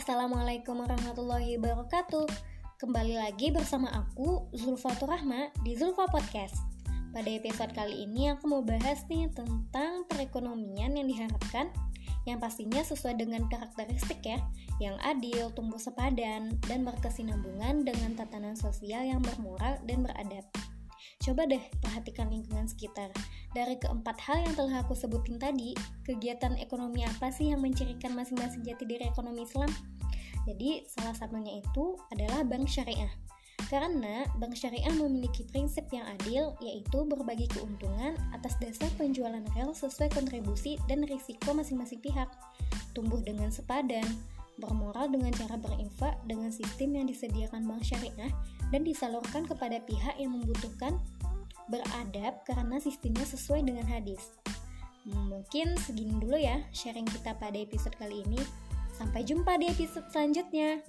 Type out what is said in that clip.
Assalamualaikum warahmatullahi wabarakatuh. Kembali lagi bersama aku, Zulfatur Rahma, di Zulfa Podcast. Pada episode kali ini aku mau bahas nih tentang perekonomian yang diharapkan Yang pastinya sesuai dengan karakteristik ya Yang adil, tumbuh sepadan, dan berkesinambungan dengan tatanan sosial yang bermoral dan beradab Coba deh perhatikan lingkungan sekitar. Dari keempat hal yang telah aku sebutin tadi, kegiatan ekonomi apa sih yang mencirikan masing-masing jati diri ekonomi Islam? Jadi, salah satunya itu adalah bank syariah. Karena bank syariah memiliki prinsip yang adil, yaitu berbagi keuntungan atas dasar penjualan real sesuai kontribusi dan risiko masing-masing pihak. Tumbuh dengan sepadan, bermoral dengan cara berinfak dengan sistem yang disediakan bank syariah dan disalurkan kepada pihak yang membutuhkan beradab karena sistemnya sesuai dengan hadis. Mungkin segini dulu ya sharing kita pada episode kali ini. Sampai jumpa di episode selanjutnya.